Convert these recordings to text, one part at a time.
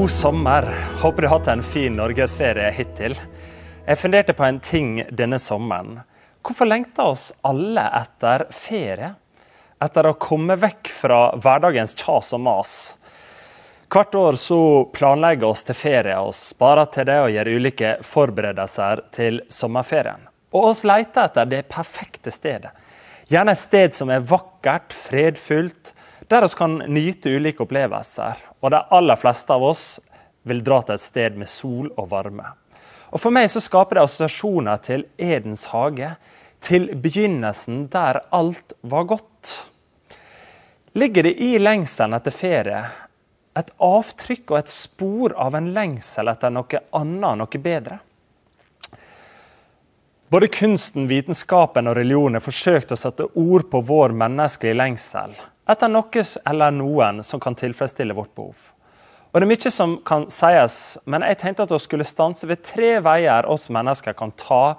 God sommer. Håper du har hatt en fin norgesferie hittil. Jeg funderte på en ting denne sommeren. Hvorfor lengter oss alle etter ferie? Etter å komme vekk fra hverdagens kjas og mas. Hvert år så planlegger oss til ferie og sparer til det og gjør ulike forberedelser til sommerferien. Og oss leter etter det perfekte stedet. Gjerne et sted som er vakkert, fredfullt, der vi kan nyte ulike opplevelser. Og de aller fleste av oss vil dra til et sted med sol og varme. Og For meg så skaper det assosiasjoner til Edens hage, til begynnelsen der alt var godt. Ligger det i lengselen etter ferie et avtrykk og et spor av en lengsel etter noe annet, noe bedre? Både kunsten, vitenskapen og religionen forsøkte å sette ord på vår menneskelige lengsel etter noe eller noen som kan tilfredsstille vårt behov. Og Det er mye som kan sies, men jeg tenkte at vi skulle stanse ved tre veier oss mennesker kan ta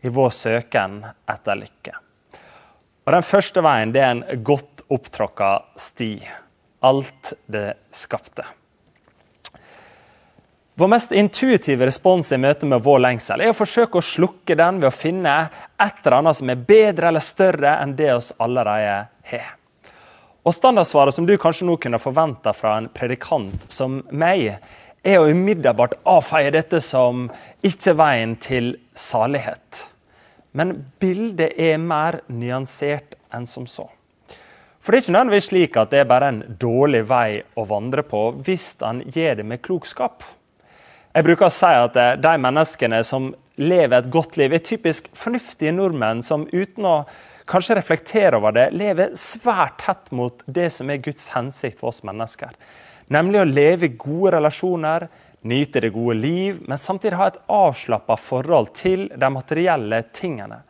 i vår søken etter lykke. Og Den første veien det er en godt opptråkka sti. Alt det skapte. Vår mest intuitive respons i møte med vår lengsel er å forsøke å slukke den ved å finne et eller annet som er bedre eller større enn det oss allerede har. Og Standardsvaret som du kanskje nå kunne forvente fra en predikant som meg, er å umiddelbart avfeie dette som ikke veien til salighet. Men bildet er mer nyansert enn som så. For det er ikke nødvendigvis slik at det er bare en dårlig vei å vandre på hvis en gjør det med klokskap. Jeg bruker å si at de menneskene som lever et godt liv, er typisk fornuftige nordmenn som uten å kanskje reflektere over det, lever svært tett mot det som er Guds hensikt for oss mennesker. Nemlig å leve i gode relasjoner, nyte det gode liv, men samtidig ha et avslappa forhold til de materielle tingene.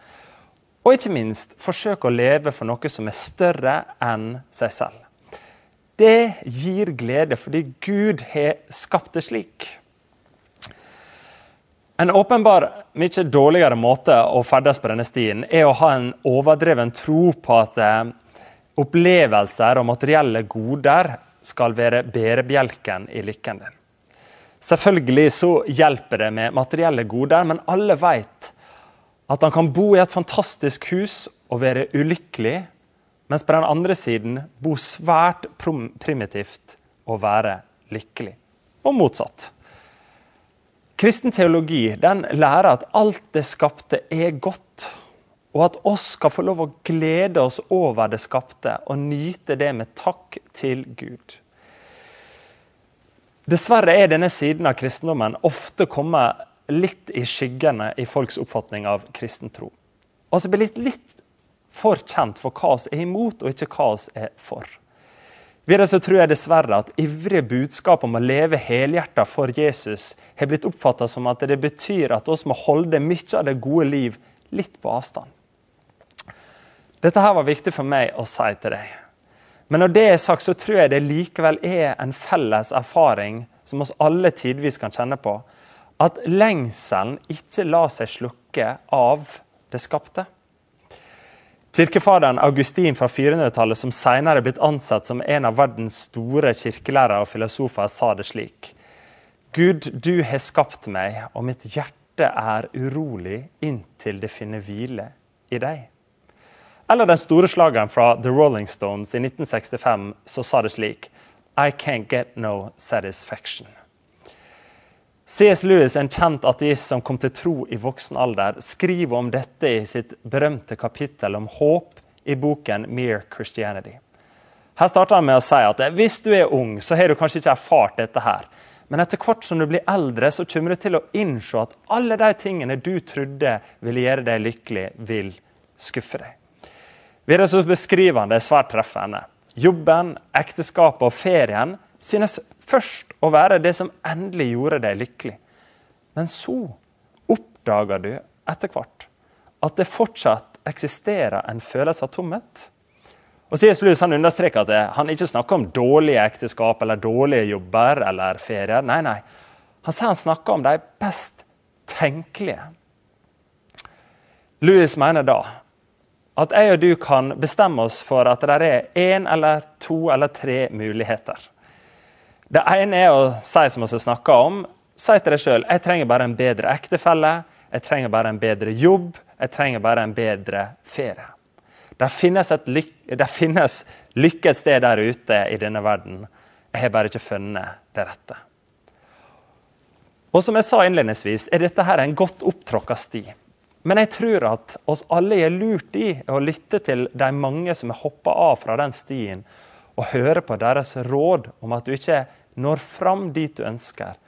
Og ikke minst forsøke å leve for noe som er større enn seg selv. Det gir glede, fordi Gud har skapt det slik. En åpenbar mye dårligere måte å ferdes på denne stien er å ha en overdreven tro på at eh, opplevelser og materielle goder skal være bærebjelken i lykken din. Selvfølgelig så hjelper det med materielle goder, men alle vet at han kan bo i et fantastisk hus og være ulykkelig, mens på den andre siden bo svært primitivt og være lykkelig. Og motsatt. Kristen teologi den lærer at alt det skapte, er godt. Og at oss skal få lov å glede oss over det skapte og nyte det med takk til Gud. Dessverre er denne siden av kristendommen ofte kommet litt i skyggene i folks oppfatning av kristen tro. Altså blitt litt for kjent for hva vi er imot, og ikke hva vi er for. Videre så tror jeg dessverre at ivrige budskap om å leve helhjertet for Jesus har blitt oppfatta som at det betyr at vi må holde mye av det gode liv litt på avstand. Dette her var viktig for meg å si til deg. Men når det er sagt, så tror jeg det likevel er en felles erfaring som oss alle tidvis kan kjenne på, at lengselen ikke lar seg slukke av det skapte. Kirkefaderen Augustin fra 400-tallet, som senere er blitt ansett som en av verdens store kirkelærere og filosofer, sa det slik. Gud, du har skapt meg, og mitt hjerte er urolig inntil det finner hvile i deg. Eller den store slageren fra The Rolling Stones i 1965, så sa det slik I can't get no satisfaction. C.S. Lewis, en kjent ateist som kom til tro i voksen alder, skriver om dette i sitt berømte kapittel om håp i boken 'Mere Christianity'. Her starter han med å si at hvis du er ung, så har du kanskje ikke erfart dette her. Men etter hvert som du blir eldre, så kommer du til å innse at alle de tingene du trodde ville gjøre deg lykkelig, vil skuffe deg. Videre så beskriver han det svært treffende. Jobben, ekteskapet og ferien synes først å være det som endelig gjorde deg lykkelig. Men så oppdager du etter hvert at det fortsatt eksisterer en følelse av tomhet. Og C.S. Lewis han understreker at han ikke snakker om dårlige ekteskap eller dårlige jobber eller ferier. Nei, nei. Han sier han snakker om de best tenkelige. Lewis mener da at jeg og du kan bestemme oss for at det er én eller to eller tre muligheter. Det ene er å si som vi snakka om. Si til deg sjøl jeg trenger bare en bedre ektefelle, jeg trenger bare en bedre jobb, jeg trenger bare en bedre ferie. Det finnes, lyk det finnes lykke et sted der ute i denne verden. Jeg har bare ikke funnet det rette. Og som jeg sa innledningsvis, er dette her en godt opptråkka sti. Men jeg tror at oss alle er lurt i å lytte til de mange som har hoppa av fra den stien, og høre på deres råd om at du ikke når fram dit du ønsker,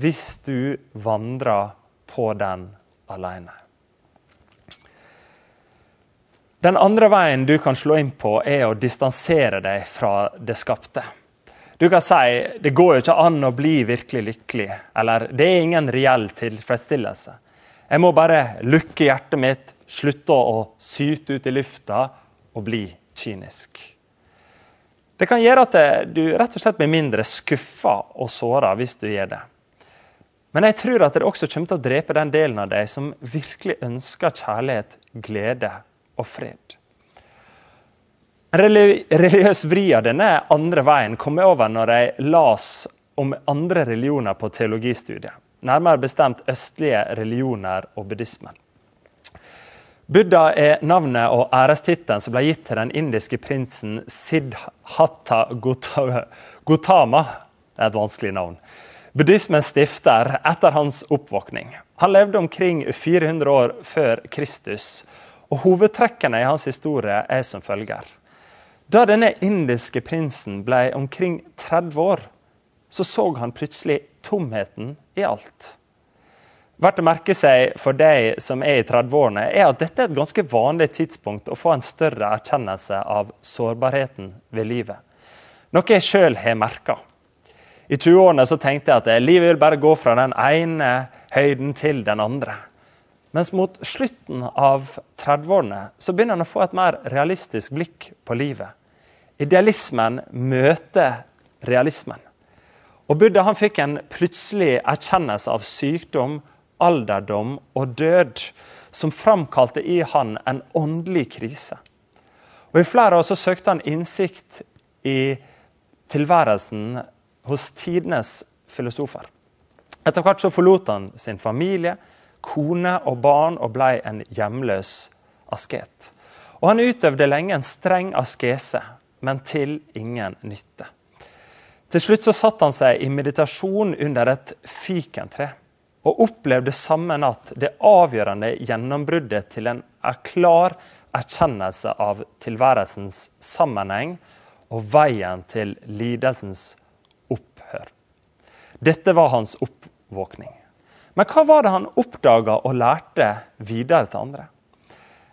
hvis du vandrer på den alene. Den andre veien du kan slå inn på, er å distansere deg fra det skapte. Du kan si det går jo ikke an å bli virkelig lykkelig, eller det er ingen reell tilfredsstillelse. Jeg må bare lukke hjertet mitt, slutte å syte ut i lufta og bli kynisk. Det kan gjøre at du rett og slett blir mindre skuffa og såra hvis du gjør det. Men jeg tror at det også kommer til å drepe den delen av deg som virkelig ønsker kjærlighet, glede og fred. En religiøs vri av denne andre veien kom jeg over når jeg las om andre religioner på teologistudiet. Nærmere bestemt østlige religioner og buddhismen. Buddha er navnet og ærestittelen som ble gitt til den indiske prinsen Siddhatta Gotama. Det er et vanskelig navn buddhismens stifter etter hans oppvåkning. Han levde omkring 400 år før Kristus, og hovedtrekkene i hans historie er som følger. Da denne indiske prinsen ble omkring 30 år, så så han plutselig tomheten i alt. Verdt å merke seg for deg som er i 30-årene, er at dette er et ganske vanlig tidspunkt å få en større erkjennelse av sårbarheten ved livet. Noe jeg sjøl har merka. I 20-årene tenkte jeg at livet vil bare gå fra den ene høyden til den andre. Mens mot slutten av 30-årene så begynner han å få et mer realistisk blikk på livet. Idealismen møter realismen. Og Buddha han fikk en plutselig erkjennelse av sykdom, alderdom og død, som framkalte i han en åndelig krise. Og I flere år så søkte han innsikt i tilværelsen hos tidenes filosofer. Etter hvert så forlot han sin familie, kone og barn og ble en hjemløs asket. Og Han utøvde lenge en streng askese, men til ingen nytte. Til slutt så satte han seg i meditasjon under et fikentre og opplevde sammen at det avgjørende gjennombruddet til en klar erkjennelse av tilværelsens sammenheng og veien til lidelsens opphør. dette var hans oppvåkning. Men hva var det han oppdaga og lærte videre til andre?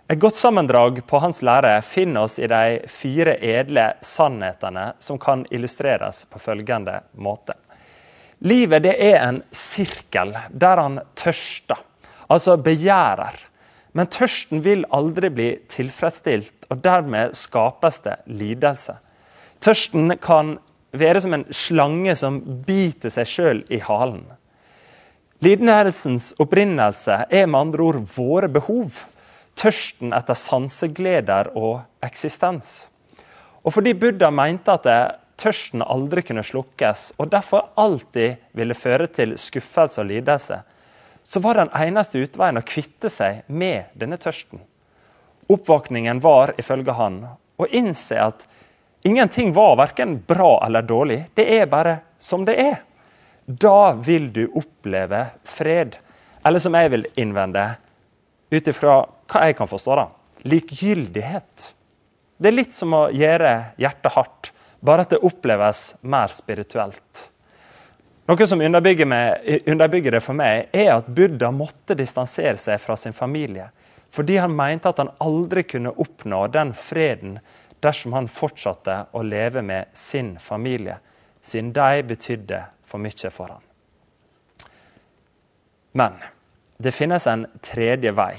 Et godt sammendrag på hans lære finner oss i de fire edle sannhetene som kan illustreres på følgende måte. Livet det er en sirkel der han tørster, altså begjærer. Men tørsten vil aldri bli tilfredsstilt, og dermed skapes det lidelse. Tørsten kan være som en slange som biter seg sjøl i halen. Lidelsens opprinnelse er med andre ord våre behov. Tørsten etter sansegleder og eksistens. Og fordi Buddha mente at tørsten aldri kunne slukkes, og derfor alltid ville føre til skuffelse og lidelse, så var den eneste utveien å kvitte seg med denne tørsten. Oppvåkningen var, ifølge han, å innse at Ingenting var verken bra eller dårlig. Det er bare som det er. Da vil du oppleve fred. Eller som jeg vil innvende, ut ifra hva jeg kan forstå, da, likegyldighet. Det er litt som å gjøre hjertet hardt, bare at det oppleves mer spirituelt. Noe som underbygger, meg, underbygger, det for meg, er at Buddha måtte distansere seg fra sin familie. Fordi han mente at han aldri kunne oppnå den freden dersom han fortsatte å leve med sin familie, siden de betydde for mye for ham. Men det finnes en tredje vei.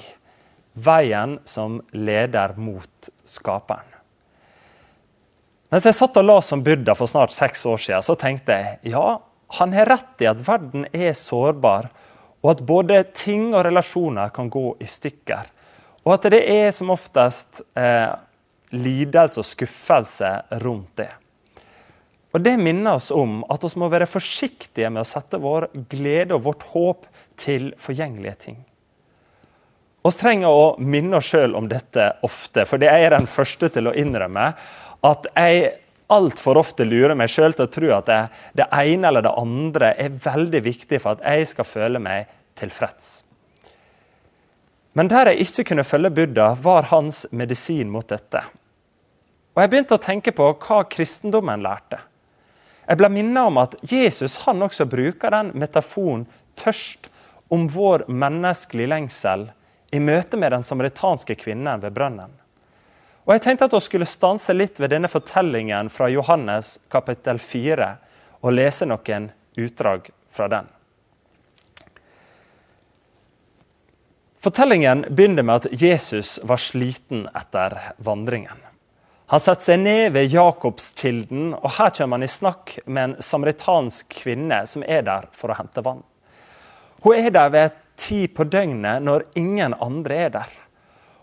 Veien som leder mot Skaperen. Mens jeg satt og la som Buddha for snart seks år siden, så tenkte jeg ja, han har rett i at verden er sårbar, og at både ting og relasjoner kan gå i stykker. Og at det er som oftest eh, lidelse og skuffelse rundt det. Og Det minner oss om at vi må være forsiktige med å sette vår glede og vårt håp til forgjengelige ting. Vi trenger å minne oss sjøl om dette ofte, for jeg er den første til å innrømme at jeg altfor ofte lurer meg sjøl til å tro at det, det, ene eller det andre er veldig viktig for at jeg skal føle meg tilfreds. Men der jeg ikke kunne følge Buddha, var hans medisin mot dette. Og Jeg begynte å tenke på hva kristendommen lærte. Jeg ble minnet om at Jesus han også bruker den metaforen tørst om vår menneskelige lengsel i møte med den samaritanske kvinnen ved brønnen. Og Jeg tenkte at vi skulle stanse litt ved denne fortellingen fra Johannes kapittel 4 og lese noen utdrag fra den. Fortellingen begynner med at Jesus var sliten etter vandringen. Han setter seg ned ved Jakobskilden, og her kommer han i snakk med en samaritansk kvinne som er der for å hente vann. Hun er der ved tid på døgnet når ingen andre er der.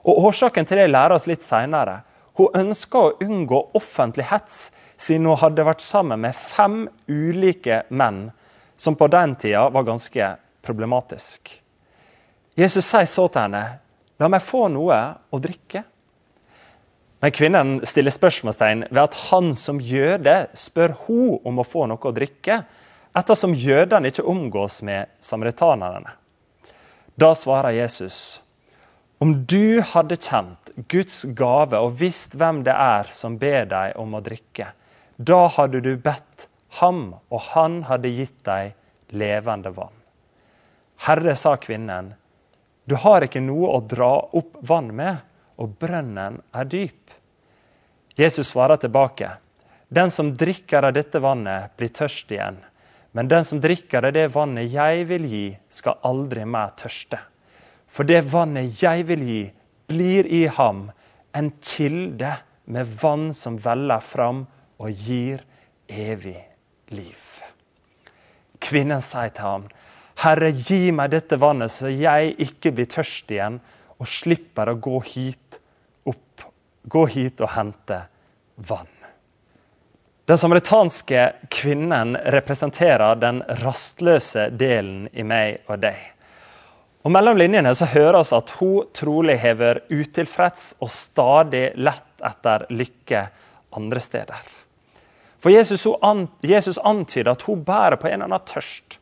Og Årsaken til det lærer oss litt seinere. Hun ønska å unngå offentlig hets, siden hun hadde vært sammen med fem ulike menn, som på den tida var ganske problematisk. Jesus sier så til henne, 'La meg få noe å drikke.' Men kvinnen stiller spørsmålstegn ved at han som jøde spør hun om å få noe å drikke, ettersom jødene ikke omgås med samaritanerne. Da svarer Jesus, om du hadde kjent Guds gave og visst hvem det er som ber deg om å drikke, da hadde du bedt ham, og han hadde gitt deg levende vann. Herre, sa kvinnen, du har ikke noe å dra opp vann med, og brønnen er dyp. Jesus svarer tilbake. Den som drikker av dette vannet, blir tørst igjen. Men den som drikker av det vannet jeg vil gi, skal aldri mer tørste. For det vannet jeg vil gi, blir i ham en kilde med vann som veller fram og gir evig liv. Kvinnen sier til ham, Herre, gi meg dette vannet, så jeg ikke blir tørst igjen og slipper å gå hit opp, gå hit og hente vann. Den samaritanske kvinnen representerer den rastløse delen i meg og deg. Og Mellom linjene så hører vi at hun trolig vært utilfreds og stadig lett etter lykke andre steder. For Jesus, Jesus antyder at hun bærer på en eller annen tørst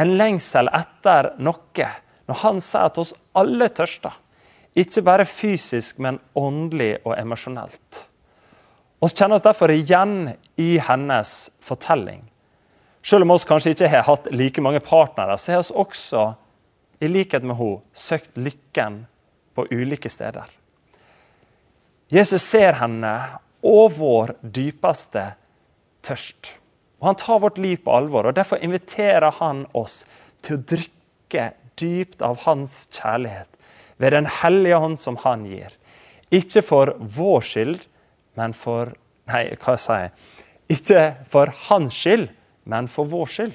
en lengsel etter noe, når han sier at oss alle tørster. Ikke bare fysisk, men åndelig og emosjonelt. Vi kjenner oss derfor igjen i hennes fortelling. Selv om vi kanskje ikke har hatt like mange partnere, så har vi også, i likhet med henne, søkt lykken på ulike steder. Jesus ser henne og vår dypeste tørst. Og Han tar vårt liv på alvor, og derfor inviterer han oss til å drikke dypt av hans kjærlighet ved Den hellige hånd som han gir. Ikke for vår skyld, men for Nei, hva sier jeg? Ikke for hans skyld, men for vår skyld.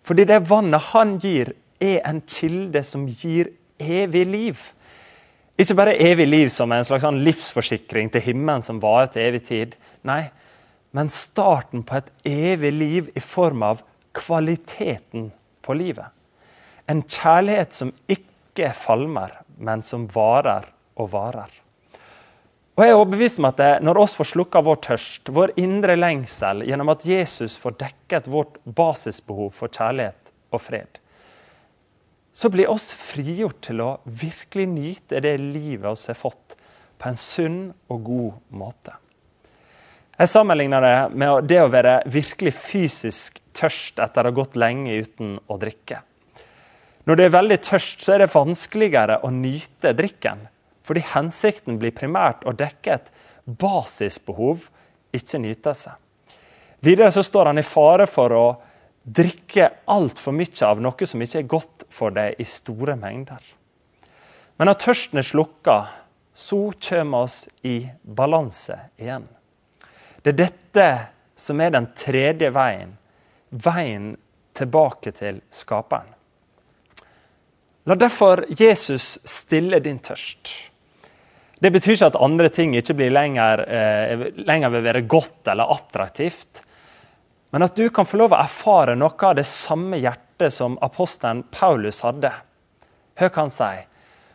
Fordi det vannet han gir, er en kilde som gir evig liv. Ikke bare evig liv som en slags sånn livsforsikring til himmelen som varer til evig tid. Nei, men starten på et evig liv i form av kvaliteten på livet. En kjærlighet som ikke falmer, men som varer og varer. Og jeg er overbevist om at Når oss får slukka vår tørst, vår indre lengsel, gjennom at Jesus får dekket vårt basisbehov for kjærlighet og fred, så blir oss frigjort til å virkelig nyte det livet oss har fått, på en sunn og god måte. Jeg sammenligner det med det å være virkelig fysisk tørst etter å ha gått lenge uten å drikke. Når det er veldig tørst, så er det vanskeligere å nyte drikken. Fordi hensikten blir primært å dekke et basisbehov, ikke nyte seg. Videre så står han i fare for å drikke altfor mye av noe som ikke er godt for deg, i store mengder. Men når tørsten er slukka, så kommer oss i balanse igjen. Det er dette som er den tredje veien. Veien tilbake til Skaperen. La derfor Jesus stille din tørst. Det betyr ikke at andre ting ikke lenger, eh, lenger vil være godt eller attraktivt. Men at du kan få lov å erfare noe av det samme hjertet som apostelen Paulus hadde. Hør hva han sier.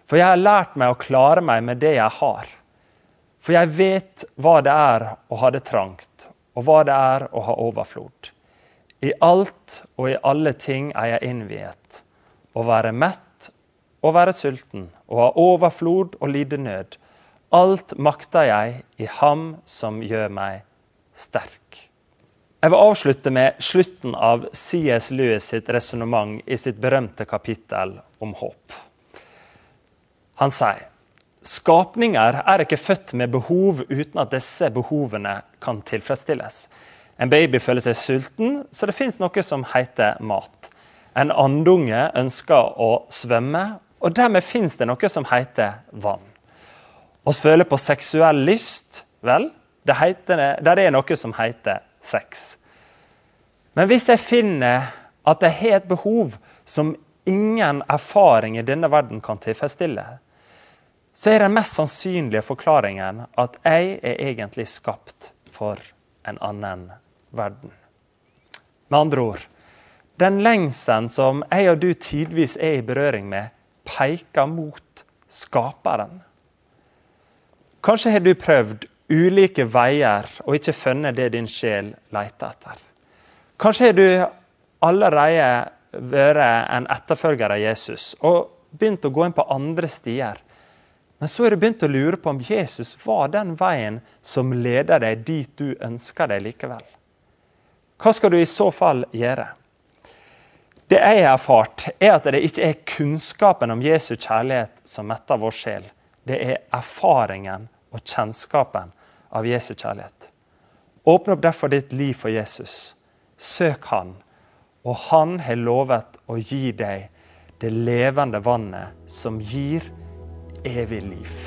For jeg har lært meg å klare meg med det jeg har. For jeg vet hva det er å ha det trangt, og hva det er å ha overflod. I alt og i alle ting er jeg innviet. Å være mett og være sulten, å ha overflod og lide nød. Alt makter jeg i Ham som gjør meg sterk. Jeg vil avslutte med slutten av C.S. Lewis sitt resonnement i sitt berømte kapittel om håp. Han sier skapninger er ikke født med behov uten at disse behovene kan tilfredsstilles. En baby føler seg sulten, så det fins noe som heter mat. En andunge ønsker å svømme, og dermed fins det noe som heter vann. Vi føler på seksuell lyst. Vel, det, heter, det er noe som heter sex. Men hvis jeg finner at jeg har et behov som ingen erfaring i denne verden kan tilfredsstille, så er den mest sannsynlige forklaringen at jeg er egentlig skapt for en annen verden. Med andre ord den lengselen som jeg og du tidvis er i berøring med, peker mot Skaperen. Kanskje har du prøvd ulike veier og ikke funnet det din sjel leter etter. Kanskje har du allerede vært en etterfølger av Jesus og begynt å gå inn på andre stier. Men så har du begynt å lure på om Jesus var den veien som leder deg dit du ønsker deg likevel. Hva skal du i så fall gjøre? Det jeg har erfart, er at det ikke er kunnskapen om Jesu kjærlighet som metter vår sjel. Det er erfaringen og kjennskapen av Jesu kjærlighet. Åpne opp derfor ditt liv for Jesus. Søk Han, og Han har lovet å gi deg det levende vannet som gir evig liv.